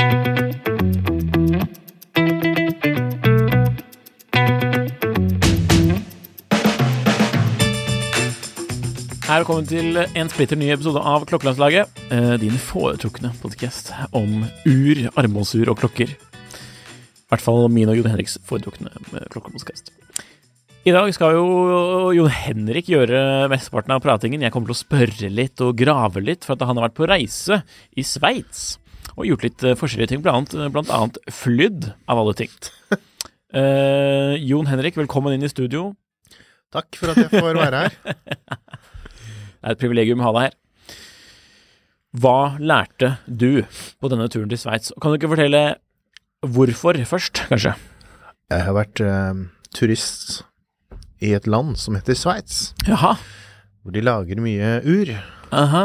Hei, velkommen til en splitter ny episode av Klokkelandslaget. eh, Din foretrukne podkast om ur, armbåndsur og klokker. I hvert fall min og Jon Henriks foretrukne eh, klokkepodkast. I dag skal jo Jon Henrik gjøre mesteparten av pratingen. Jeg kommer til å spørre litt og grave litt, for at han har vært på reise i Sveits og gjort litt eh, forskjellige ting, blant annet, blant annet flydd, av alle ting. Eh, Jon Henrik, velkommen inn i studio. Takk for at jeg får være her. Det er et privilegium å ha deg her. Hva lærte du på denne turen til Sveits? Kan du ikke fortelle hvorfor først, kanskje? Jeg har vært eh, turist i et land som heter Sveits, Jaha. hvor de lager mye ur. Aha.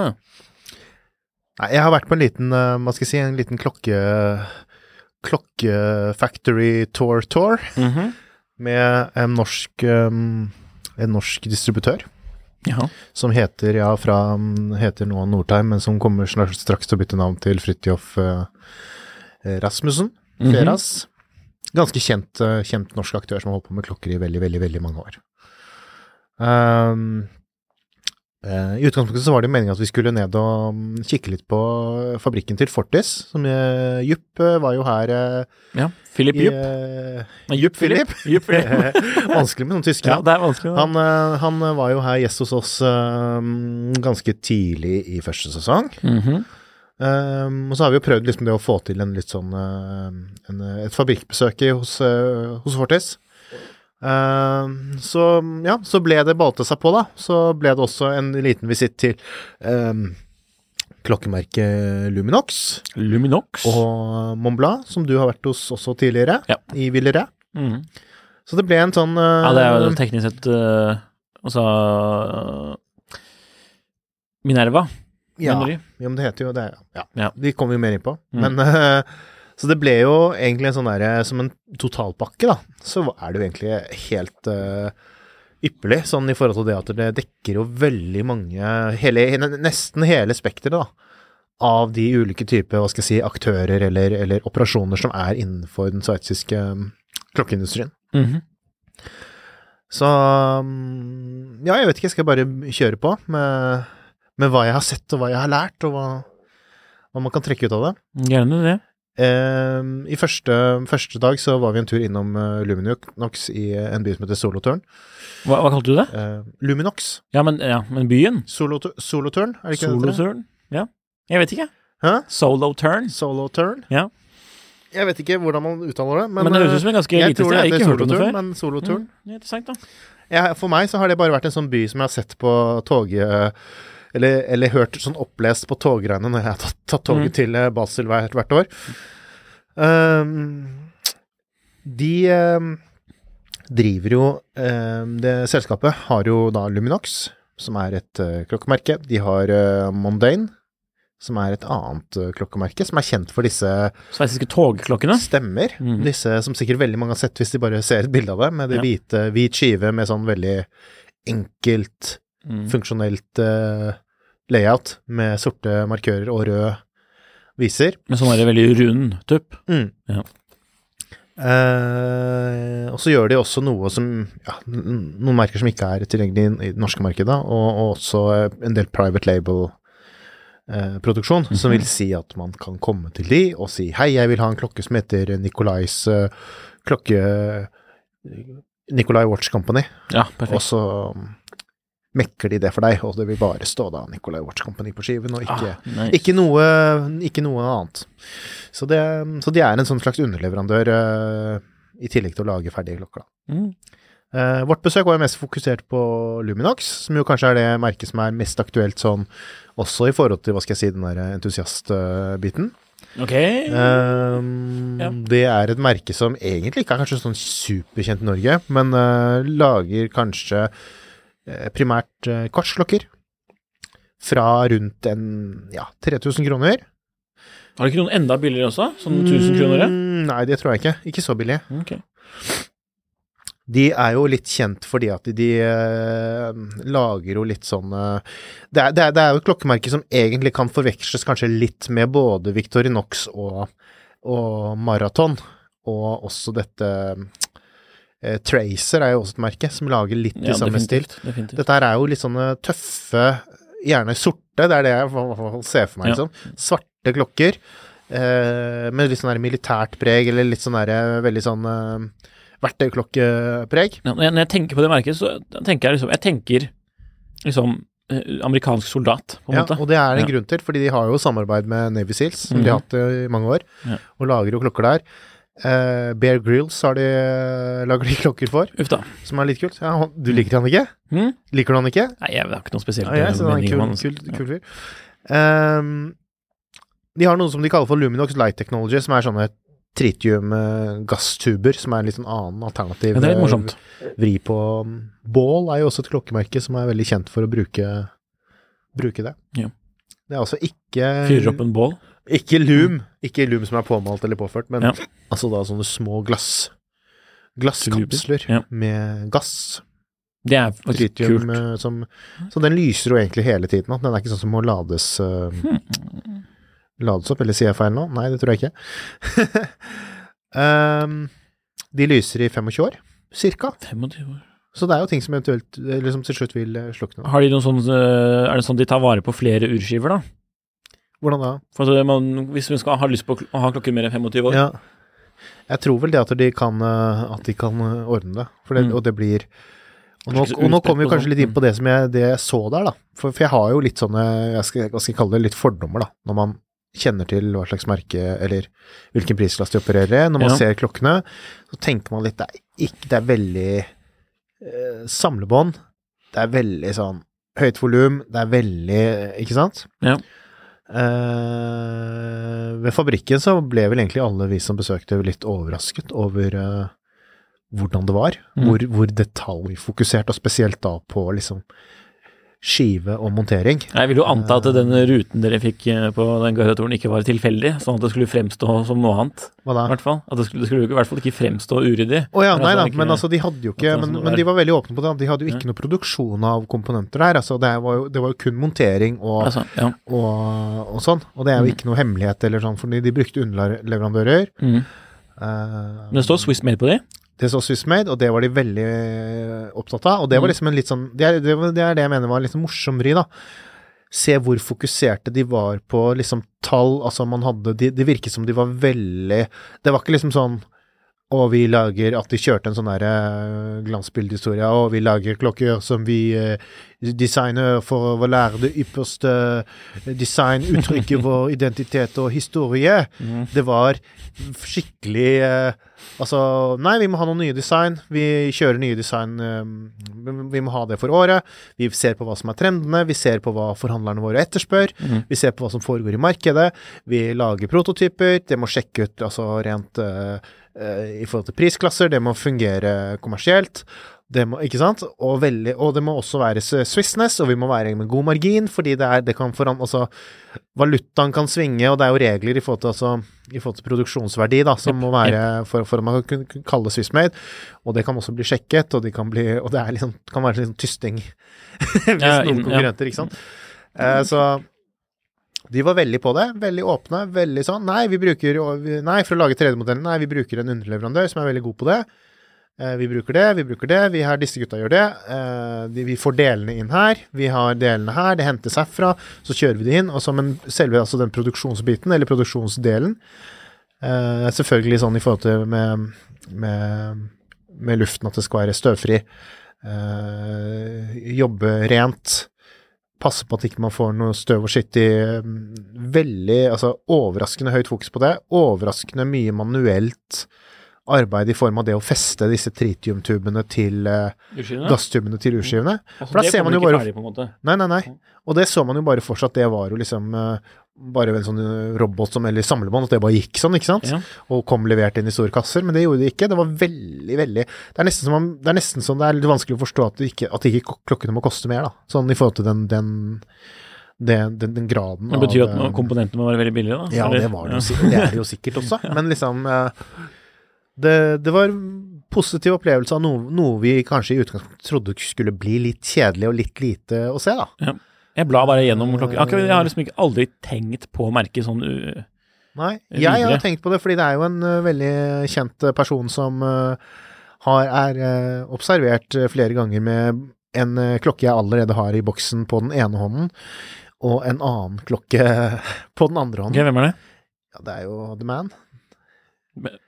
Nei, jeg har vært på en liten, eh, hva skal jeg si, en liten klokke... Klokkefactory tour tour Mhm. med en norsk, eh, en norsk distributør Jaha. som heter, ja, fra, heter nå Nordheim, men som kommer straks til å bytte navn til Fridtjof Rasmussen. Rasmussen. Mhm. Feras. Ganske kjent, eh, kjent norsk aktør som har holdt på med klokker i veldig, veldig, veldig mange år. Um, eh, I utgangspunktet så var det meningen at vi skulle ned og mm, kikke litt på fabrikken til Fortis. Som uh, Jupp eh, var jo her eh, Ja. Philip Jupp. eh, Nei, Jupp Philip. Jupp Philip. Vanskelig med noen tyske ja, det er vanskelig. Han, eh, han var jo her gjest hos oss eh, ganske tidlig i første sesong. Mhm. Um, og så har vi jo prøvd liksom det å få til en litt sånn eh, en, et fabrikkbesøk hos, eh, hos Fortis. Um, så ja, så ble det balte seg på, da. Så ble det også en liten visitt til um, klokkemerket Luminox Luminox. og Montblanc, som du har vært hos også tidligere, Ja. i Villeray. Mm. Så det ble en sånn uh, Ja, det er jo teknisk sett uh, Altså Minerva. ja, ja, men det heter jo det. Ja. Ja. De kommer vi mer inn på. Mm. Men eh, Så det ble jo egentlig en sånn derre Som en totalpakke, da, så er det jo egentlig helt uh, ypperlig, sånn i forhold til det at det dekker jo veldig mange hele, Nesten hele spekteret, da. Av de ulike typer, hva skal jeg si, aktører eller, eller operasjoner som er innenfor den sveitsiske klokkeindustrien. klokkeindustrien. -hmm. Så ja, jeg vet ikke, jeg skal bare kjøre på med, med hva jeg har sett og hva jeg har lært, og hva, hva man kan trekke ut av det. Gjerne det. Eh, I første, første dag så var vi en tur innom uh, Luminox i en by som heter Soloturn. Hva, hva kalte du det? Eh, Luminox. Ja, men, ja, men byen? Solo- Soloturn, er det ikke det? det? Soloturn? Ja. Jeg vet ikke. Hæ? Soloturn. Soloturn? Ja. Jeg vet ikke hvordan man uttaler det, men, Men, det høres eh, ut som en ganske lite sted. Jeg har ikke hørt om det før. men Soloturn. Mm, interessant, da. Ja, for meg så har det bare vært en sånn by som jeg har sett på toget eller, eller hørt sånn opplest på togreiene når jeg har tatt, tatt toget Mm. til eh, Basel hvert, hvert år. Um, de um, driver jo um, Det selskapet har jo da Luminox, som er et uh, klokkemerke. De har uh, Mondaine, som er et annet uh, klokkemerke, som er kjent for disse Sveitsiske togklokkene. stemmer. Mm. Disse som sikkert veldig mange har sett hvis de bare ser et bilde av det, med det Ja. hvite, hvit skive med sånn veldig enkelt, Mm. funksjonelt eh, layout, med sorte markører og rød viser. Med sånn veldig rund tupp. Mm. Ja. Eh, og så gjør de også noe som ja, noen merker som ikke er tilgjengelig i det norske markedet, og, og også eh, en del private label eh, produksjon, som vil si at man kan komme til de og si hei, jeg vil ha en klokke som heter Nikolais eh, klokke Nikolai Watch Company, Ja, perfekt. og så mm, mekker de det for deg, og det vil bare stå da Nikolai Watch Company på skiven, og ikke, Ah, nice. ikke, noe, ikke noe annet. Så, det, så de er en sånn slags underleverandør uh, i tillegg til å lage ferdige klokker. da. Mm. Uh, vårt besøk var jo mest fokusert på Luminox, som jo kanskje er det merket som er mest aktuelt sånn også i forhold til, hva skal jeg si, den der entusiastbiten. Ok. Um, Ja. Det er et merke som egentlig ikke er kanskje sånn superkjent i Norge, men uh, lager kanskje primært uh, kvartsklokker fra rundt en ja, 3000 kroner. Har du ikke noen enda billigere også? Sånn 1000 kroner? Mm, nei, det tror jeg ikke. Ikke så billig. Okay. De er jo litt kjent fordi at de, de eh, lager jo litt sånn eh, det, er, det, er, det er jo et klokkemerke som egentlig kan forveksles kanskje litt med både Victorinox og, og Marathon, og også dette eh, Tracer er jo også et merke som lager litt i Ja, samme stil. definitivt. Dette her er jo litt sånne tøffe, gjerne sorte, det er det jeg i hvert fall ser for meg, Ja. liksom. Svarte klokker. Eh, med litt sånn der militært preg, eller litt sånn der eh, veldig sånn eh, verktøyklokkepreg. Ja, når, jeg, når jeg tenker på det merket, så tenker jeg liksom Jeg tenker liksom eh, amerikansk soldat, på en Ja, måte. og det er en Ja. grunn til, fordi de har jo samarbeid med Navy Seals, som de har Mhm. hatt i mange år, Ja. og lager jo klokker der. Eh, Bear Grills har de, lager de klokker for, Uff da. som er litt kult. Ja, han- du liker han ikke? Mm. Liker du han ikke? Nei, jeg har ikke noe spesielt Ja, jeg han er en kul, kul, kul fyr. Um, de har noe som de kaller for Luminox Light Technology, som er sånne tritium-gasstuber, som er en litt sånn annen alternativ det er litt morsomt. eh, vri på. Bål er jo også et klokkemerke som er veldig kjent for å bruke, bruke det. Ja. Det er altså ikke Fyrer opp en bål. Ikke lum, ikke lum som er påmalt eller påført, men Ja. altså da sånne små glass glasskapsler Ja. med gass. Det er faktisk Tritium kult. eh, som Så den lyser jo egentlig hele tiden. Den er ikke sånn som må lades eh, Lades opp, eller sier jeg feil nå? Nei, det tror jeg ikke. um, de lyser i 25 år, cirka. 25 år. Så det er jo ting som eventuelt eh, liksom til slutt vil slukne. Har de noen sånn Er det sånn de tar vare på flere urskiver, da? Hvordan da? For at man, hvis man skal ha lyst på å ha klokker mer enn 25 år Ja. Jeg tror vel det at de kan, eh, at de kan eh, ordne det, for det, Mm. og det blir og nå, og nå kommer vi kanskje sånn. litt inn på det som jeg, det jeg så der, da. For, for jeg har jo litt sånne, jeg skal, jeg skal kalle det, litt fordommer, da. Når man kjenner til hva slags merke, eller hvilken prisklasse de opererer i. Når man Ja. ser klokkene, så tenker man litt Det er, ikke, det er veldig eh, samlebånd. Det er veldig sånn høyt volum. Det er veldig Ikke sant? Ja. Eh, ved fabrikken så ble vel egentlig alle vi som besøkte litt overrasket over eh, hvordan det var. Mm. Hvor, hvor detaljfokusert, og spesielt da på liksom skive og montering. Jeg vil jo anta at den ruten dere fikk eh, på den garatoren ikke var tilfeldig, sånn at det skulle fremstå som noe annet, Hva da? i hvert fall. At det skulle, det skulle i hvert fall ikke fremstå uryddig. Å ja, nei altså, da, ikke- men altså de hadde jo ikke men, sånn men de var veldig åpne på det. De hadde jo ikke noe produksjon av komponenter der. Altså det var jo, det var jo kun montering og, Altså, ja. og, og sånn. Og det er jo Mm. ikke noe hemmelighet eller sånn, fordi de brukte underleverandører. Mm. Uh, Men det står Swiss Made på de. Det så Swissmade, og det var de veldig eh, opptatt av. Og det var Mm. liksom en litt sånn Det er det, det, er det jeg mener var en litt sånn morsom vri, da. Se hvor fokuserte de var på liksom tall. Altså, man hadde de, Det virket som de var veldig Det var ikke liksom sånn og vi lager At de kjørte en sånn derre glansbildehistorie. Og vi lager klokker som vi eh, designer for å lære det ypperste design, uttrykke vår identitet og historie. Mm. Det var skikkelig eh, Altså, nei, vi må ha noen nye design. Vi kjører nye design. eh, vi må ha det for året. Vi ser på hva som er trendene. Vi ser på hva forhandlerne våre etterspør. Mm. Vi ser på hva som foregår i markedet. Vi lager prototyper. Det må sjekke ut altså rent eh, eh, i forhold til prisklasser. Det må fungere kommersielt. Det må, ikke sant? Og, veldig, og det må også være Swissness, og vi må være med god margin, fordi det, er, det kan foran, altså, valutaen kan svinge, og det er jo regler i forhold til, altså, i forhold til produksjonsverdi da, som må være for, for at man kan kunne kalle Swissmade. Og det kan også bli sjekket, og, de kan, bli, og det er liksom, kan være litt sånn tysting hvis Ja, noen konkurrenter, ja. ikke sant. Uh, så de var veldig på det, veldig åpne, veldig sånn Nei, vi bruker Nei, for å lage 3D-modellen, nei, vi bruker en underleverandør som er veldig god på det. Eh, vi bruker det, vi bruker det, vi har disse gutta gjør det. Eh, vi får delene inn her, vi har delene her, det hentes herfra, så kjører vi det inn. Og så men selve altså den produksjonsbiten, eller produksjonsdelen, eh, selvfølgelig sånn i forhold til med, med, med luften at det skal være støvfri, jobbe rent, passe på at ikke man får noe støv og skitt i mm, Veldig, altså overraskende høyt fokus på det. Overraskende mye manuelt arbeid i form av det å feste disse tritiumtubene til uh, gasstubene til urskivene. Altså, For da ser man jo bare ferdig, på en måte. Nei, nei, nei. Og det så man jo bare fortsatt, det var jo liksom eh, bare en sånn eh, robot som, eller samlebånd, at det bare gikk sånn, ikke sant? Ja. Og kom levert inn i store kasser, men det gjorde det ikke. Det var veldig, veldig Det er nesten som, om, det er nesten sånn det er litt vanskelig å forstå at, ikke, at ikke klokkene må koste mer, da. Sånn i forhold til den, den, den, den, den graden Det betyr av, at komponentene må være veldig billige, da? ja, Eller- det var det jo. Det er det jo sikkert også. Men liksom eh, det, det var positiv opplevelse av noe, noe vi kanskje i utgangspunktet trodde skulle bli litt kjedelig og litt lite å se, da. Jeg blar bare gjennom klokken. Akkurat, jeg har liksom ikke aldri tenkt på å merke sånn uh, Nei, Videre. jeg har tenkt på det, fordi det er jo en uh, veldig kjent eh, person som uh, har, er eh, observert eh, flere ganger med en klokke jeg allerede har i boksen på den ene hånden, og en annen klokke på den andre Ok, Okay, hvem er det? Ja, det er jo The Man.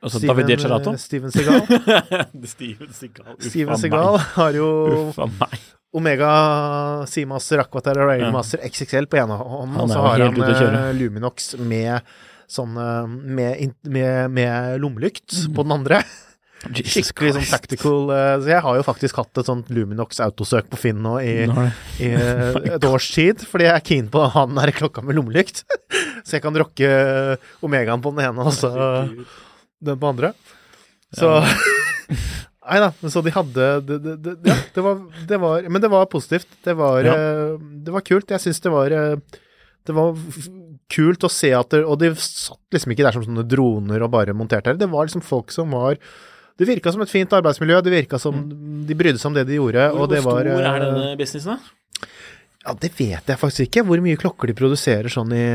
Altså David Di eh, Steven Seagal. Steven Seagal. Uff, Steven meg. har jo Uffa meg. Omega Seamaster Aquater og Railmaster XXL på ene hånden, og så har han eh, Luminox med sånn eh, med, med, med lommelykt på den andre. Jesus Skikkelig sånn tactical eh, Så jeg har jo faktisk hatt et sånt Luminox autosøk på Finn nå i, i et års tid, fordi jeg er keen på å ha den der klokka med lommelykt. så jeg kan rocke Omegaen på den ene og så den på den andre. Så Nei da, så de hadde det, det, det, ja, det, var, det var Men det var positivt. Det var, Ja. eh, det var kult. Jeg syns det var eh, Det var kult å se at det Og de satt liksom ikke der som sånne droner og bare monterte her. Det var liksom folk som var Det virka som et fint arbeidsmiljø. Det virka som de brydde seg om det de gjorde. Hvor, og det hvor var, stor er eh, denne businessen, da? ja, det vet jeg faktisk ikke, hvor mye klokker de produserer sånn i,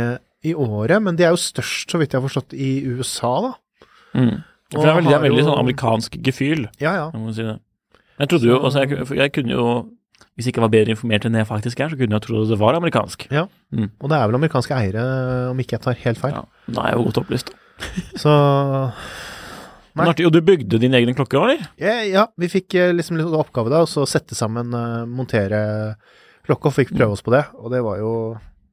i året. Men de er jo størst, så vidt jeg har forstått, i USA, da. Mm. For det er veldig, det er veldig sånn amerikansk gefühl, Ja, ja. jeg må si det. Jeg trodde jo, altså jeg, jeg kunne jo Hvis jeg ikke var bedre informert enn jeg faktisk er, så kunne jeg trodd det var amerikansk. ja. Mm. Og det er vel amerikanske eiere, om ikke jeg tar helt feil. Ja, da er jeg jo godt opplyst. Så Nei. artig. Og du bygde din egen klokke òg, eller? ja, ja, vi fikk eh, liksom litt oppgave da, og så sette sammen, eh, montere klokka, og fikk prøve oss på det. Og det var jo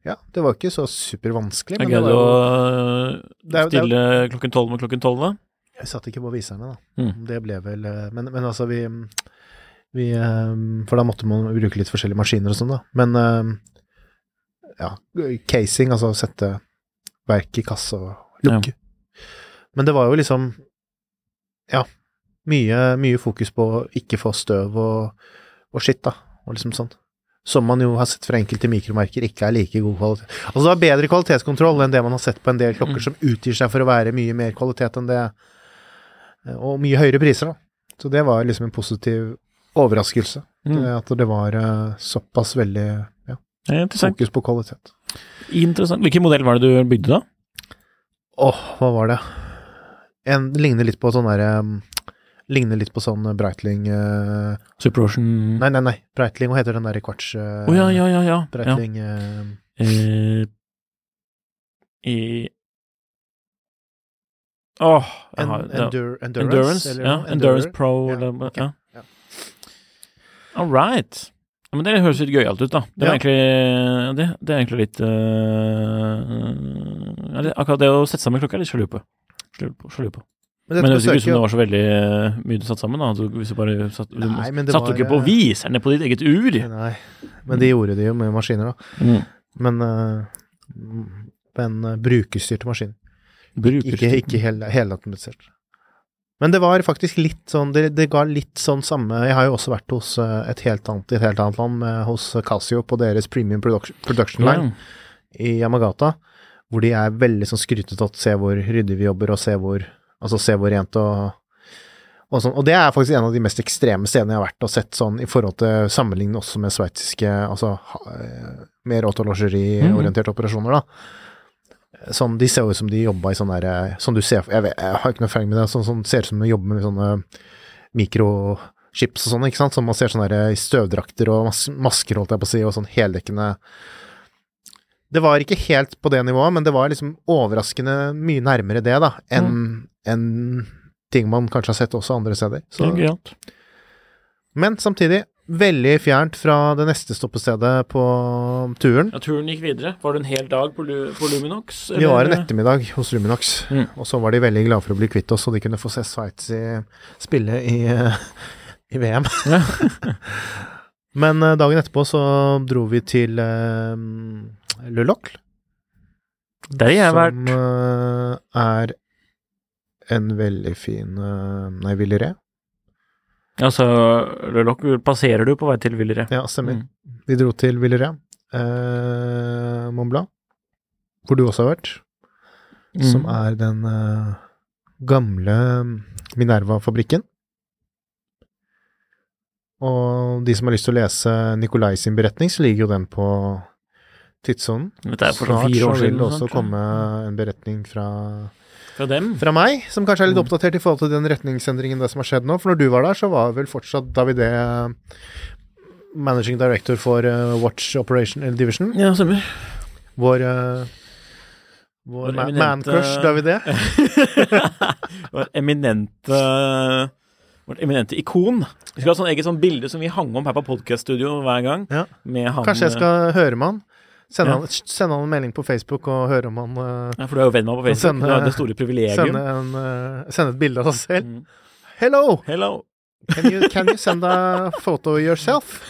Ja, det var ikke så supervanskelig, Jeg greide å stille klokken tolv med klokken tolv, da. Jeg satt ikke på viserne, da. Mm. Det ble vel eh, Men, men altså, vi, vi eh, For da måtte man bruke litt forskjellige maskiner og sånn, da. Men eh, ja, casing, altså sette verk i kasse og lukke. Men det var jo liksom Ja, mye, mye fokus på å ikke få støv og, og skitt, da. Og liksom sånn. Som man jo har sett fra enkelte mikromerker ikke er like god kvalitet. Altså det er bedre kvalitetskontroll enn det man har sett på en del klokker Mm. som utgir seg for å være mye mer kvalitet enn det og mye høyere priser, da. Så det var liksom en positiv overraskelse. Mm. At det var eh, såpass veldig ja, fokus på kvalitet. interessant. Hvilken modell var det du bygde, da? Åh, hva var det? En ligner litt på sånn derre um, Ligner litt på sånn Breitling uh, Super Ocean Nei, nei, nei. Breitling, hva heter den derre kvarts... eh, Å ja, ja, ja. ja. ja. Breitling eh, Uh, I Jeg en, har- endur, endurance, Endurance, eller ja. Endurance Pro. Ja, eller- okay. ja. All right. Men det høres litt gøyalt ut, da. Det, er, Ja. egentlig, det, det er egentlig litt uh, det, Akkurat det å sette sammen klokka er litt sjalu på. På. Men Men det høres ikke ut som det var så veldig øh, mye du satte sammen. da. Du, hvis du bare satt, du Nei, satt du ikke på øh, viserne på ditt eget ur? Nei, men de gjorde det jo med maskiner, da. Mm. Men uh, Men uh, brukerstyrte maskin. Ikke, ikke hel, helautomatisert. Men det var faktisk litt sånn det, det ga litt sånn samme Jeg har jo også vært hos eh, et helt annet, et helt annet land, med, hos Casio på deres premium production, production line i Yamagata, hvor de er veldig sånn skrytete at se hvor ryddig vi jobber, og se hvor Altså se hvor rent og og, sånn. og det er faktisk en av de mest ekstreme stedene jeg har vært og sett sånn i forhold til sammenligne også med sveitsiske Altså mer eh, mer autologeriorienterte operasjoner, da. Sånn, de ser jo ut som de jobba i sånn derre Som du ser jeg, vet, jeg har ikke noe erfaring med det, sånn sånn, ser ut som de jobber med sånne mikrochips og sånn, ikke sant, som man ser sånne i støvdrakter og mas masker, holdt jeg på å si, og sånn heldekkende. Det var ikke helt på det nivået, men det var liksom overraskende mye nærmere det, da, enn enn ting man kanskje har sett også andre steder. Så, men samtidig veldig fjernt fra det neste stoppestedet på turen. Ja, turen gikk videre. Var det en hel dag på, Lu på Luminox? Vi var en ettermiddag hos Luminox, Mm. og så var de veldig glade for å bli kvitt oss, så de kunne få se Sveits spille i, i VM. Ja. Men eh, dagen etterpå så dro vi til uh, Locle, Der har jeg som vært. eh, er en veldig fin uh, Nei, Villeray. Altså, så Loc passerer du på vei til Villeray. Ja, stemmer. Mm. Vi dro til Villeray. eh, Mont Blanc, hvor du også har vært. som Mm. er den eh, gamle Minerva-fabrikken. Og de som har lyst til å lese Nikolai sin beretning, så ligger jo den på tidssonen. Snart så vil det også komme en beretning fra, Fra dem? fra meg, som kanskje er litt Mm. oppdatert i forhold til den retningsendringen det som har skjedd nå. For når du var der, så var vel fortsatt Davide eh, managing director for eh, Watch Operation eller Division. Ja, stemmer. Vår, eh, vår Vår ma- eminente- man-crush, Davide. vår eminente Vårt eminente ikon. Vi skal ha sånn eget sånn bilde som vi hang om her på podkaststudio hver gang. Ja. Med han Kanskje jeg skal høre med han? Sende, Ja. han, sende han en melding på Facebook og høre om han eh, Ja, for du er jo venn med ham på Facebook. Sende- du har det store privilegium. sende, en, eh, sende et bilde av deg selv. Mm. Hello! Hello. Can you, can you send a photo yourself?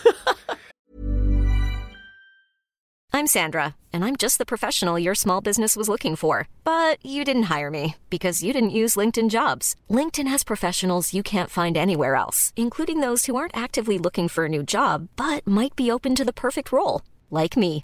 I'm Sandra, and I'm just the professional your small business was looking for. But you didn't hire me because you didn't use LinkedIn jobs. LinkedIn has professionals you can't find anywhere else, including those who aren't actively looking for a new job but might be open to the perfect role, like me.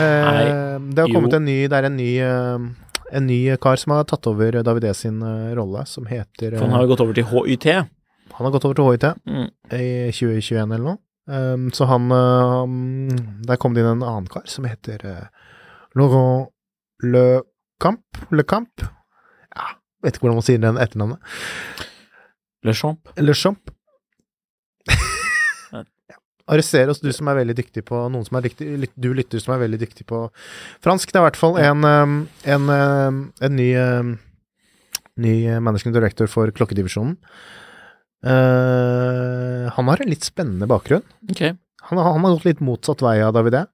Eh, det har jo. en ny Det er en ny, eh, en ny kar som har tatt over Davide sin eh, rolle, som heter For han har jo gått over til HYT. Han har gått over til HIT Mm. i 2021 eller noe. Um, så han um, Der kom det inn en annen kar som heter uh, Laurent Le Camp. Le Camp. Ja, vet ikke hvordan man sier den etternavnet. Le Champ. Le Champ. Arrester oss, du som er veldig dyktig på Noen som er dyktig, Du lytter som er veldig dyktig på fransk. Det er i hvert fall en, en, en ny Ny managing director for klokkedivisjonen. Uh, han har en litt spennende bakgrunn. Okay. Han, har- han har gått litt motsatt vei av Davidé.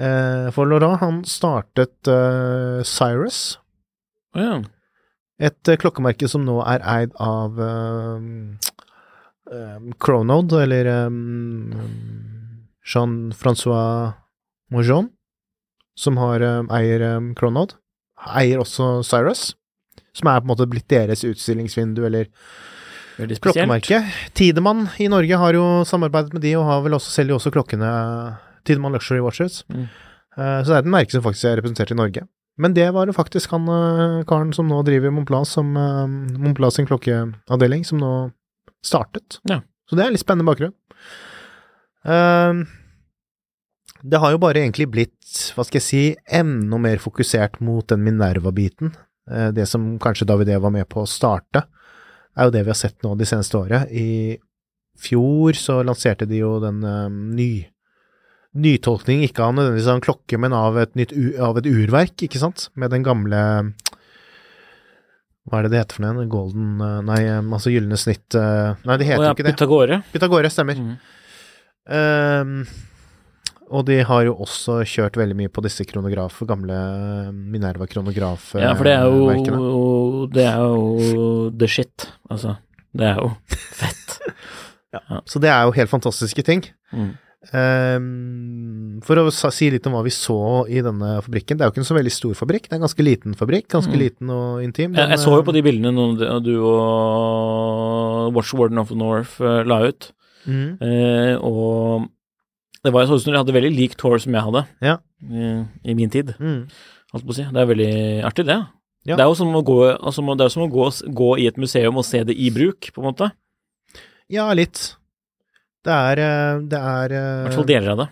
Uh, for Laurent, han startet uh, Cyrus, Oh, ja. et eh, klokkemerke som nå er eid av um, um, Chronode, eller um, Jean-Francois Maujon, som har, um, eier um, Chronode. Eier også Cyrus, som er på en måte blitt deres utstillingsvindu, eller klokkemerke. Tidemann i Norge har jo samarbeidet med de, og har vel også, selger også klokkene Tidemann Luxury Watches. Mm. Uh, så det er et merke som faktisk er representert i Norge. Men det var jo faktisk han eh, karen som nå driver Montplas, som Montplas sin klokkeavdeling, som nå startet. Ja. Så det er litt spennende bakgrunn. Eh, det har jo bare egentlig blitt, hva skal jeg si, enda mer fokusert mot den Minerva-biten. Uh, det som kanskje Davide var med på å starte er jo det vi har sett nå de seneste året. I fjor så lanserte de jo den um, ny nytolkning, ikke av nødvendigvis av en klokke, men av et, nytt, av et urverk, ikke sant? Med den gamle Hva er det det heter for noe? Golden uh, Nei, um, altså gylne snitt uh, Nei, det heter jo ja, ikke det. Pythagore. Pythagore, stemmer. Mm. Um, Og de har jo også kjørt veldig mye på disse kronograf, gamle Minerva-kronografverkene. Ja, for det er jo Det er jo the shit. Altså, det er jo fett. ja. Så det er jo helt fantastiske ting. Mm. Ehm, for å si litt om hva vi så i denne fabrikken. Det er jo ikke en så veldig stor fabrikk, det er en ganske liten fabrikk. Ganske Mm. liten og intim. Jeg, Den, jeg så jo eh, på de bildene du og Watch Warden of the North eh, la ut, Mm. eh, og det var jo sånn som de hadde veldig lik tour som jeg hadde Ja. i, i min tid, Mm. si. Det er veldig artig, det. Ja. Det er jo som å, gå, altså, det er som å gå, gå i et museum og se det i bruk, på en måte. Ja, litt. Det er eh, Det er I eh, hvert fall deler av det.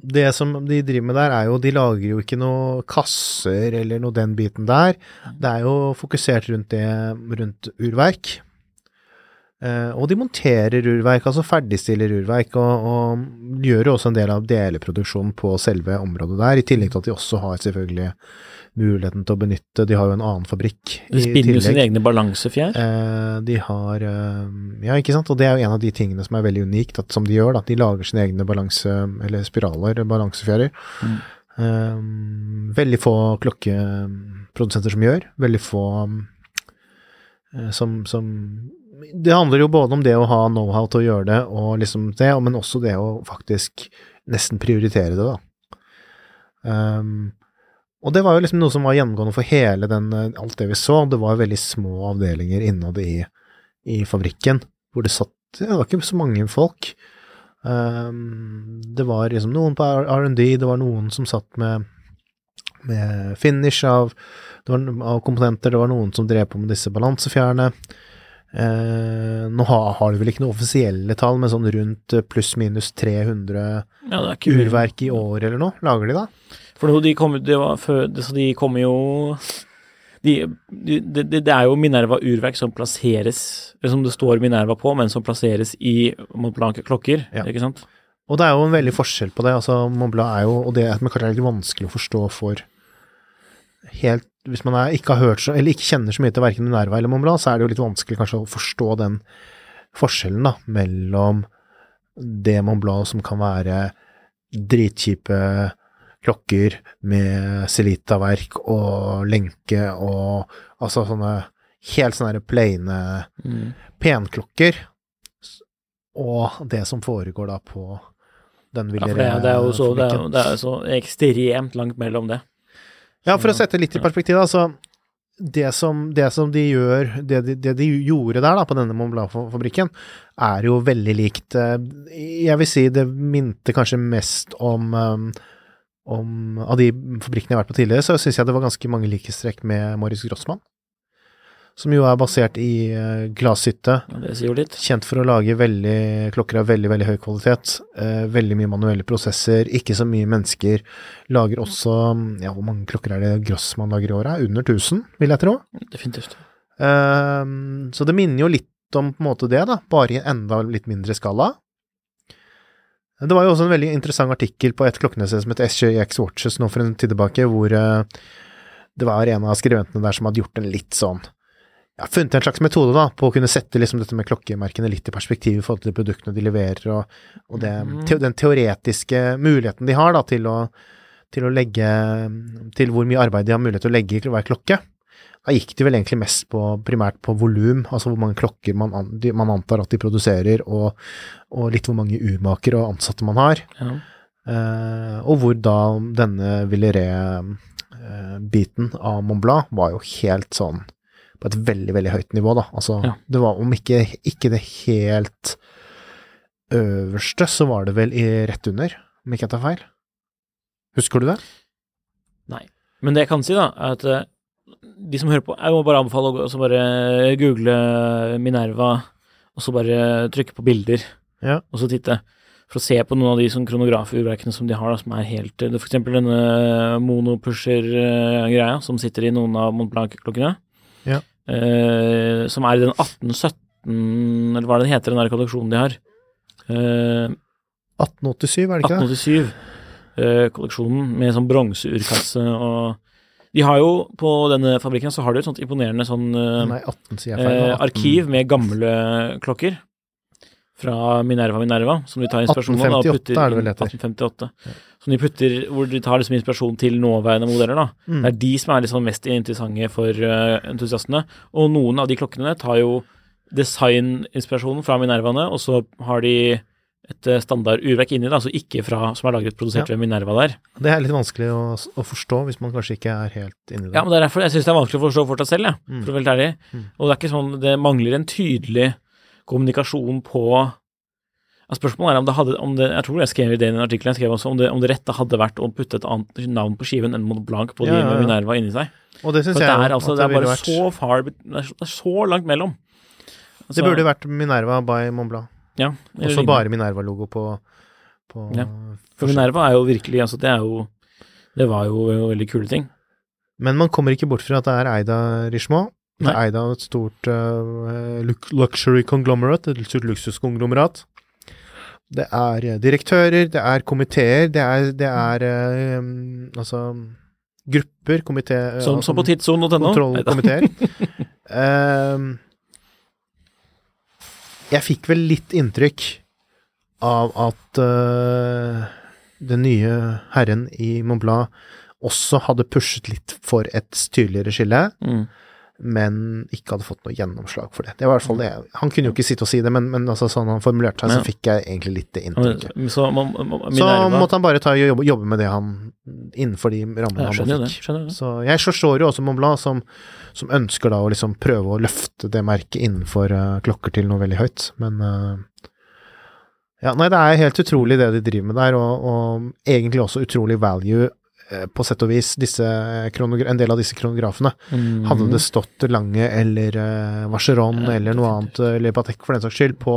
Det som de driver med der, er jo De lager jo ikke noe kasser eller noe den biten der. Det er jo fokusert rundt det rundt urverk. Eh, og de monterer urverk, altså ferdigstiller urverk, og, og gjør jo også en del av deleproduksjonen på selve området der, i tillegg til at de også har selvfølgelig muligheten til å benytte De har jo en annen fabrikk De spinner jo sine egne balansefjær. Eh, de har eh, Ja, ikke sant, og det er jo en av de tingene som er veldig unikt, at, som de gjør, at de lager sine egne balanse, eller spiraler, balansefjærer. Mm. Veldig få klokkeprodusenter som gjør, veldig få som, som Det handler jo både om det å ha know-how til å gjøre det, og liksom det, men også det å faktisk nesten prioritere det, da. Um, og det var jo liksom noe som var gjennomgående for hele den, eh, alt det vi så. Det var veldig små avdelinger innad i, i fabrikken, hvor det satt Det var ikke så mange folk. Um, det var liksom noen på R&D, det var noen som satt med, med finish av, var, av komponenter, det var noen som drev på med disse balansefjærene. Eh, nå har, har du vel ikke noe offisielle tall, men sånn rundt eh, pluss-minus 300 Ja, det er urverk i år eller noe, lager de da? For de kommer, det var før, det, så de kommer jo de, de, de det er jo Minerva urverk som plasseres, eller som det står Minerva på, men som plasseres i Mont Blanc-klokker, Ja. ikke sant? Og det er jo en veldig forskjell på det. altså Montblanc er jo, og det er kanskje litt vanskelig å forstå for helt Hvis man er, ikke har hørt så, eller ikke kjenner så mye til verken Minerva eller Mont Blanc, så er det jo litt vanskelig kanskje å forstå den forskjellen da, mellom det Mont Blanc som kan være dritkjipe klokker med Celita-verk og lenke og altså sånne helt sånne plaine Mm. penklokker, og det som foregår da på den Ja, for det, det er jo så, det er, det er så ekstremt langt mellom det. Ja, for å sette litt i perspektiv, altså det som, det som de gjør, det de, det de gjorde der da, på denne Mont Blanc-fabrikken, er jo veldig likt eh, Jeg vil si det minte kanskje mest om um, om, Av de fabrikkene jeg har vært på tidligere, så syns jeg det var ganske mange likhetstrekk med Morris Grossmann. Som jo er basert i uh, glasshytte. Ja. Kjent for å lage veldig, klokker av veldig, veldig høy kvalitet. Eh, veldig mye manuelle prosesser, ikke så mye mennesker. Lager også Ja, hvor mange klokker er det Grossmann lager i året? Under 1000, vil jeg tro. Definitivt. Eh, så det minner jo litt om på en måte det, da, bare i en enda litt mindre skala. Det var jo også en veldig interessant artikkel på et klokkenested som heter SJX Watches nå for en tid tilbake, hvor eh, det var en av skriventene der som hadde gjort en litt sånn ja, funnet en slags metode da, på å kunne sette liksom dette med klokkemerkene litt i perspektiv i forhold til de produktene de leverer, og, og det, te, den teoretiske muligheten de har da, til å, til å legge Til hvor mye arbeid de har mulighet til å legge i hver klokke. Da gikk de vel egentlig mest på, primært på volum, altså hvor mange klokker man, an, de, man antar at de produserer, og, og litt hvor mange urmakere og ansatte man har. Ja. Uh, og hvor da denne Villeret-biten av Mont Blanc var jo helt sånn på et veldig, veldig høyt nivå, da. Altså, Ja. det var om ikke, ikke det helt øverste, så var det vel i rett under, om ikke jeg tar feil. Husker du det? Nei. Men det jeg kan si, da, er at eh, de som hører på Jeg må bare anbefale å gå- så bare google Minerva, og så bare trykke på bilder, Ja. og så titte. For å se på noen av de sånn kronografurverkene som de har, da, som er helt det er For eksempel denne monopusher-greia som sitter i noen av Mont Blanc-klokkene. Ja. Eh, som er i den 1817, eller hva er det den heter, den der kolleksjonen de har. Eh, 1887, er det ikke det? 1887-kolleksjonen med sånn bronseurkasse og De har jo på denne fabrikken så har de et sånt imponerende sånn eh, Nei, 18 sier jeg feil. eh, nå, 18. arkiv med gamle klokker. Fra Minerva Minerva, som de tar inspirasjon av. og 1858 putter er det vel heter. 1858. Som de putter, hvor de tar liksom inspirasjon til nåværende modeller. da. Mm. Det er de som er liksom mest interessante for uh, entusiastene. Og noen av de klokkene tar jo designinspirasjonen fra Minervaene, og så har de et eh, standard urverk inni, da, altså ikke fra, som er laget produsert Ja. ved Minerva der. Det er litt vanskelig å, å forstå hvis man kanskje ikke er helt inni det. Ja, men det er derfor jeg syns det er vanskelig å forstå fortsatt selv, jeg, Mm. for å være helt ærlig. Mm. Og det er ikke sånn Det mangler en tydelig kommunikasjon på Spørsmålet er om det hadde om det, Jeg tror jeg skrev i det den artikkelen jeg skrev også, om det, om det rette hadde vært å putte et annet navn på skiven enn Mont Blanc på de Ja, ja, med. Minerva inni seg. Og det syns det jeg er, altså, at det er bare vært- så far Det er så- det så langt mellom. Altså, Det burde vært Minerva by Mont Blanc. ja, Og så bare Minerva-logo på, på Ja. For Minerva er jo virkelig altså, Det er jo Det var jo veldig kule ting. Men man kommer ikke bort fra at det er eid av Richemont. Det er eid av et stort uh, luxury conglomerate, et stort luksuskonglomerat. Det er eh, direktører, det er komiteer, det er, det er uh, altså grupper, komité Som, som på tidssonen.no. Kontrollkomiteer. uh, jeg fikk vel litt inntrykk av at uh, den nye herren i Mont Blanc også hadde pushet litt for et tydeligere skille, Mm. Men ikke hadde fått noe gjennomslag for det. Det var i hvert fall det. Han kunne jo ikke sitte og si det, men, men altså, sånn han formulerte seg, så fikk jeg egentlig litt det inntrykket. Så, man, man, Så måtte han bare jobbe, jobbe med det han innenfor de rammene han det. fikk. Det. Så jeg forstår jo også Mont som, som ønsker da å liksom prøve å løfte det merket innenfor uh, klokker til noe veldig høyt, men uh, ja, nei, det er helt utrolig det de driver med der, og, og egentlig også utrolig value på sett og vis, disse en del av disse kronografene. Mm. Hadde det stått Lange eller uh, Vacheron Ja, eller noe annet, eller Patek for den saks skyld, på,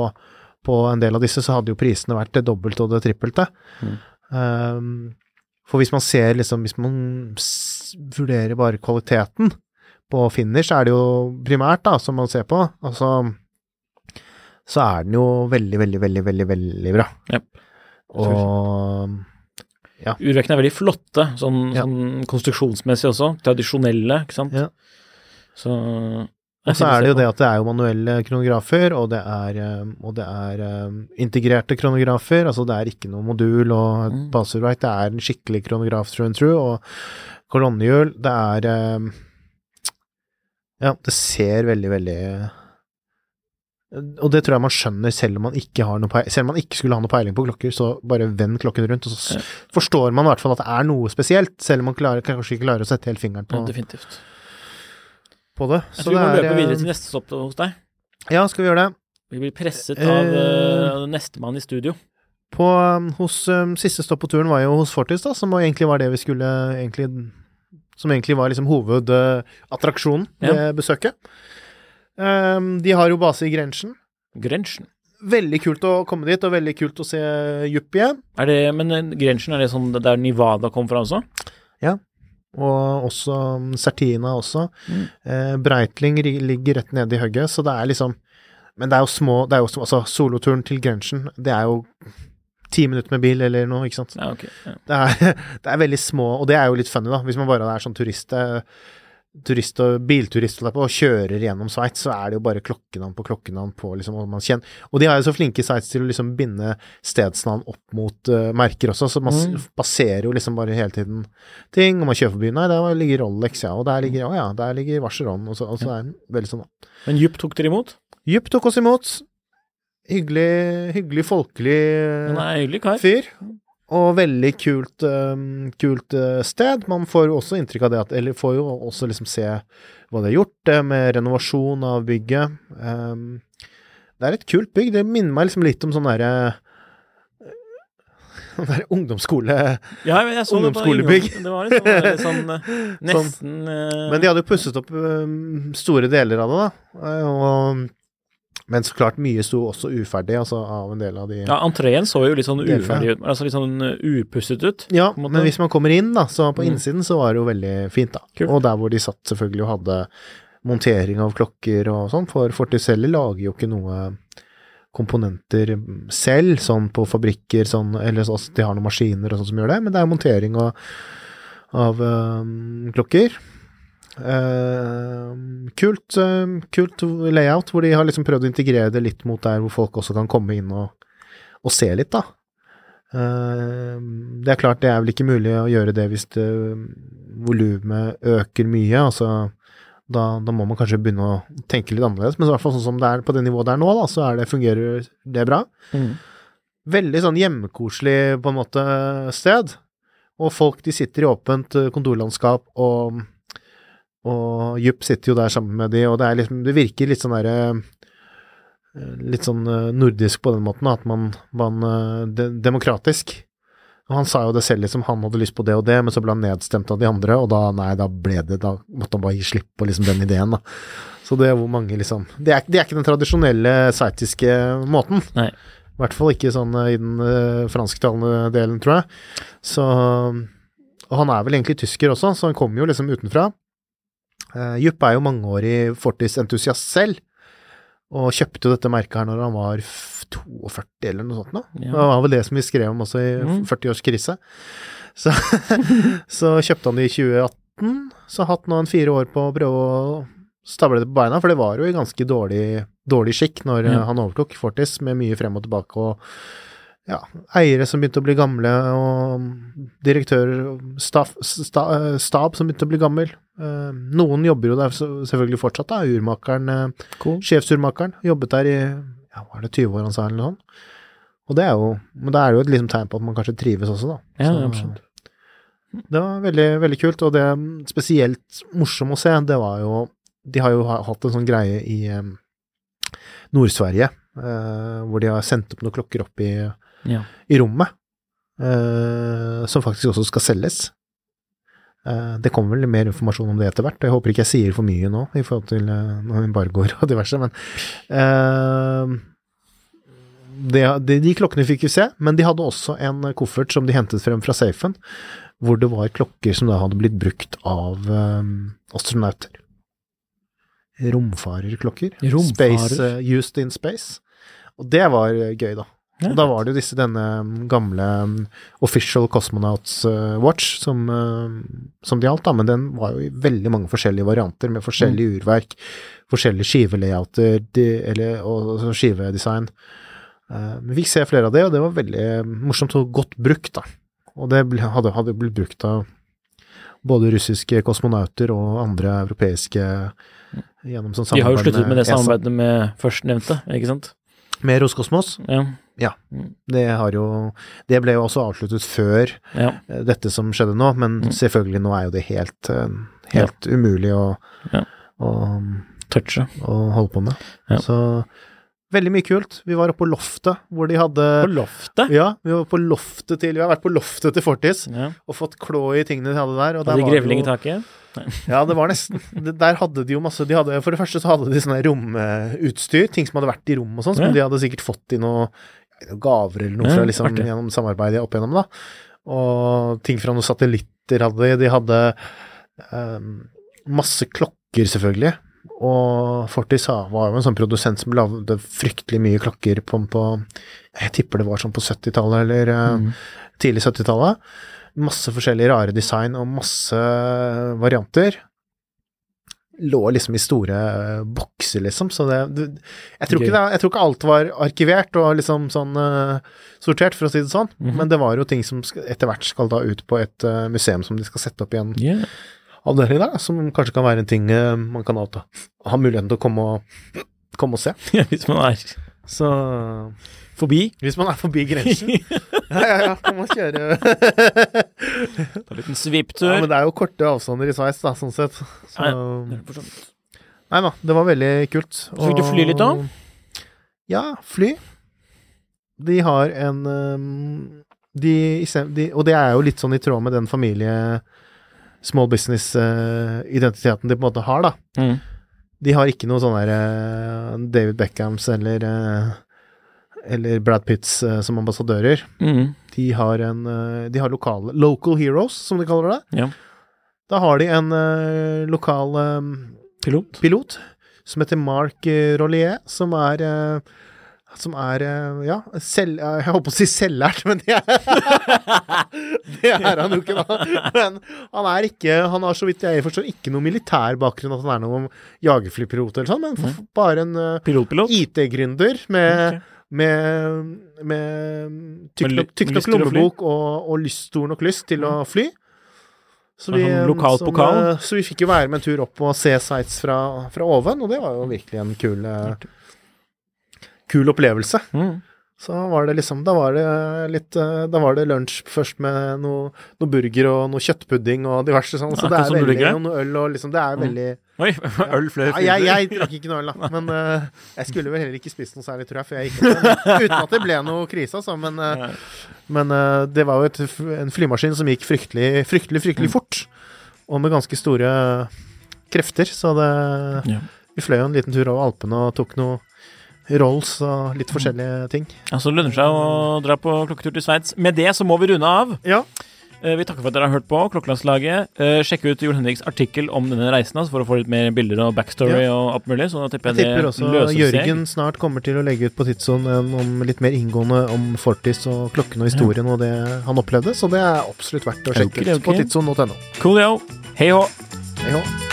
på en del av disse, så hadde jo prisene vært det dobbelte og det trippelte. Mm. Um, for hvis man ser liksom, hvis man vurderer bare kvaliteten på finish, er det jo primært da, som man ser på, altså, så er den jo veldig, veldig, veldig, veldig, veldig bra. Yep. Og Urverkene er veldig flotte, sånn, Ja. sånn konstruksjonsmessig også. Tradisjonelle, ikke sant. Ja. Så Og så er det jo det at det er jo manuelle kronografer, og det er, eh, og det er eh, integrerte kronografer. Altså det er ikke noe modul og et Mm. basurverk, det er en skikkelig kronograf through and through, og kolonnehjul. Det er eh, Ja, det ser veldig, veldig Og det tror jeg man skjønner selv om man ikke selv om man ikke skulle ha noe peiling på klokker, så bare vend klokken rundt, og så Ja. forstår man i hvert fall at det er noe spesielt, selv om man klarer, kanskje ikke klarer å sette helt fingeren på, ja, definitivt. på det. Jeg tror vi må er, løpe videre eh, til neste stopp hos deg. Ja, skal vi gjøre det? Vi blir presset av uh, nestemann i studio. På, um, hos um, Siste stopp på turen var jo hos Fortis, da, som egentlig var det vi skulle egentlig Som egentlig var liksom hovedattraksjonen uh, ved besøket. Um, de har jo base i Grenchen. Grenchen. Veldig kult å komme dit, og veldig kult å se Jupp igjen. Er det, men eh, Grenchen, er det sånn der Nivada kom fra også? Og også Sertina også. Mm. Eh, Breitling ligger rett nede i hugget, så det er liksom Men det er jo små det er jo, Altså, soloturen til Grenchen, det er jo ti minutter med bil eller noe, ikke sant. Ja, okay. Ja. Det er, det er veldig små, og det er jo litt funny, da. Hvis man bare er sånn turist, eh, turist og bilturist og kjører gjennom Sveits, så er det jo bare klokkenavn på klokkenavn på liksom, og man kjenner Og de er jo så flinke i Sveits til å liksom binde stedsnavn opp mot uh, merker også, så man Mm. baserer jo liksom bare hele tiden ting. Og man kjører forbi Nei, der ligger Rolex, ja, og der ligger Å ja, der ligger Vacheron, og så, og så er det veldig sånn. Men Jupp tok dere imot? Jupp tok oss imot. Hyggelig, hyggelig folkelig fyr. Og veldig kult, um, kult uh, sted. Man får jo også inntrykk av det at Eller får jo også liksom se hva de har gjort, det med renovasjon av bygget. Det er et kult bygg. Det minner meg liksom litt om sånn derre Sånn der ungdomsskole Ja, jeg, så Ungdomsskolebygg. ungdom- Det var litt sånn, litt sånn eh, nesten sånn. Men de hadde jo pusset opp store deler av det, da. Og, men så klart, mye sto også uferdig, altså av en del av de Ja, entreen så jo litt sånn uferdig ut. Altså litt sånn eh, upusset ut. Ja, men hvis man kommer inn, da, så på Mm. innsiden så var det jo veldig fint, da. Kult. Og der hvor de satt selvfølgelig og hadde montering av klokker og sånn, for Forticelli lager jo ikke noe komponenter selv, sånn på fabrikker, sånn, eller så, de har noen maskiner og sånn som gjør det, men det er montering av, av øh, klokker. Eh, kult, uh, kult layout, hvor de har liksom prøvd å integrere det litt mot der hvor folk også kan komme inn og, og se litt, da. Uh, det er klart, det er vel ikke mulig å gjøre det hvis det, volumet øker mye. altså da, da, må man kanskje begynne å tenke litt annerledes, men i hvert fall sånn som det er på det nivået det er nå, da, så er det, fungerer det bra. Mm. Veldig sånn hjemmekoselig, på en måte, sted. Og folk de sitter i åpent kontorlandskap, og, og Jupp sitter jo der sammen med de, og det, er liksom, det virker litt sånn derre Litt sånn eh, nordisk på den måten, at man, man de, Demokratisk. Og han sa jo det selv, liksom, han hadde lyst på det og det, men så ble han nedstemt av de andre, og da, nei, da ble det, da måtte han bare gi slipp på liksom den ideen, da. Så det er hvor mange, liksom Det er, det er ikke den tradisjonelle sveitiske måten. Nei. I hvert fall ikke sånn i den uh, fransktalende delen, tror jeg. Så Og han er vel egentlig tysker også, så han kommer jo liksom utenfra. Uh, Jupp er jo mangeårig Fortis-entusiast selv, og kjøpte jo dette merket her når han var 42 eller noe sånt. Da. Ja. Det var vel det som vi skrev om også i Mm. 40-årskrise. Så, så kjøpte han det i 2018, så har hatt nå en fire år på å prøve å stable det på beina, for det var jo i ganske dårlig, dårlig skikk når Ja. eh, han overtok Fortis, med mye frem og tilbake og ja, eiere som begynte å bli gamle, og direktører, staff, sta, eh, stab som begynte å bli gammel. Eh, Noen jobber jo der selvfølgelig fortsatt, da. Urmakeren, eh, Cool. sjefsurmakeren, jobbet der i ja, var det 20 år han sa, eller noe sånt. Og det er jo Men da er det jo et liksom tegn på at man kanskje trives også, da. Ja, Så- absolutt. det var veldig, veldig kult, og det spesielt morsomt å se, det var jo De har jo hatt en sånn greie i Nord-Sverige, hvor de har sendt opp noen klokker opp i, Ja. i rommet, uh, som faktisk også skal selges. Uh, det kommer vel mer informasjon om det etter hvert, og jeg håper ikke jeg sier for mye nå i forhold til uh, noen embargoer og diverse, men eh, det, de, de klokkene fikk vi se, men de hadde også en koffert som de hentet frem fra safen, hvor det var klokker som da hadde blitt brukt av astronauter. Romfarerklokker. Romfarer. Space, uh, used in space. Og det var gøy, da. Ja. Og da var det jo disse denne um, gamle um, Official Cosmonauts uh, Watch som, uh, som det gjaldt, da, men den var jo i veldig mange forskjellige varianter, med forskjellig urverk, forskjellige skivelayouter de, eller, og, og skivedesign. Uh, vi fikk se flere av det, og det var veldig morsomt og godt brukt, da. Og det hadde, hadde blitt brukt av både russiske kosmonauter og andre europeiske gjennom sånn samarbeid De har jo sluttet med det samarbeidet med førstnevnte, ikke sant? Med Roskosmos. Ja. Det har jo Det ble jo også avsluttet før ja. eh, dette som skjedde nå, men Mm. selvfølgelig nå er jo det helt, helt ja. umulig å, Ja. å, Touche. å holde på med. Ja. Så veldig mye kult. Vi var oppe på loftet hvor de hadde På loftet? Ja, vi var på loftet til Vi har vært på loftet til Fortis Ja. og fått klå i tingene de hadde der. Og der de var det grevling i taket? Ja, det var nesten Der hadde de jo masse de hadde, For det første så hadde de sånne romutstyr, ting som hadde vært i rom og sånn, som Ja. de hadde sikkert fått i noe gaver eller noe Ja, fra liksom, gjennom samarbeidet opp igjennom, da. Og ting fra noen satellitter hadde de. De hadde um, masse klokker, selvfølgelig. Og Fortis var jo en sånn produsent som lagde fryktelig mye klokker på, på Jeg tipper det var sånn på 70-tallet eller eh, Mm. tidlig 70-tallet. Masse forskjellige rare design og masse varianter. Lå liksom i store eh, bokser, liksom, så det, jeg, tror ikke jeg tror ikke alt var arkivert og liksom sånn uh, sortert, for å si det sånn, Mhm. men det var jo ting som etter hvert skal da ut på et uh, museum som de skal sette opp i en Ja. avdeling der, da, som kanskje kan være en ting uh, man kan avta. ha muligheten til å komme og, komme og se. Hvis man er Så forbi. hvis man er forbi grensen Ja, ja, ja, kan man kjøre Ta en liten svipptur. Ja, men det er jo korte avstander i Sveits, da, sånn sett. Så, sånn. nei da, det var veldig kult. Så fikk du fly litt da? Ja, fly. De har en um, de, de, Og det er jo litt sånn i tråd med den familie small business-identiteten de på en måte har, da. Mm. De har ikke noe sånn der eh, David Beckhams eller eh, eller Brad Pitts eh, som ambassadører. Mm. De har en eh, De har lokale Local heroes, som de kaller det. Ja. Da har de en eh, lokal Pilot. pilot som heter Mark Rollier, som er som er ja, selv, jeg holdt på å si selvlært, men det er, det er han jo ikke, da. Men han er ikke Han har så vidt jeg forstår ikke noe militær bakgrunn, at han er noen jagerflypilot eller sånn, men bare en IT-gründer med, Ok. Med, med tykk nok, lommebok og, og lyst, stor nok lyst til å fly. Så vi, lokal som, pokal. eh, så vi fikk jo være med en tur opp og se Sveits fra, fra oven, og det var jo virkelig en kul eh, Kul opplevelse. Mm. Så var det liksom Da var det litt eh, Da var det lunsj først med noe, noe burger og noe kjøttpudding og diverse sånn. Så det er det er veldig. Og noe øl og liksom Det er veldig Oi, øl flere ja, jeg, jeg drakk ikke noe øl, da. Men uh, jeg skulle vel heller ikke spist noe særlig, tror jeg, før jeg gikk opp. Uten at det ble noe krise, altså. Men, uh, men uh, det var jo et, en flymaskin som gikk fryktelig, fryktelig, fryktelig Mm. fort. Og med ganske store krefter. Så det Ja. Vi fløy jo en liten tur over Alpene og tok noe rolls og litt forskjellige ting. Ja, så lønner det seg å dra på klokketur til Sveits. Med det så må vi runde av. Ja. Eh, Vi takker for at dere har hørt på Klokkelandslaget. Eh, Sjekk ut Jon Henriks artikkel om denne reisen altså, for å få litt mer bilder og backstory og alt mulig. Så da tipper Jeg jeg, tipper også løser seg. Jørgen snart kommer til å legge ut på Tidsson en om litt mer inngående om Fortis og klokken og historien og det han opplevde, så det er absolutt verdt å sjekke okay, ut på ok. tidsson.no. Coolio. Hei hå. Hei hå.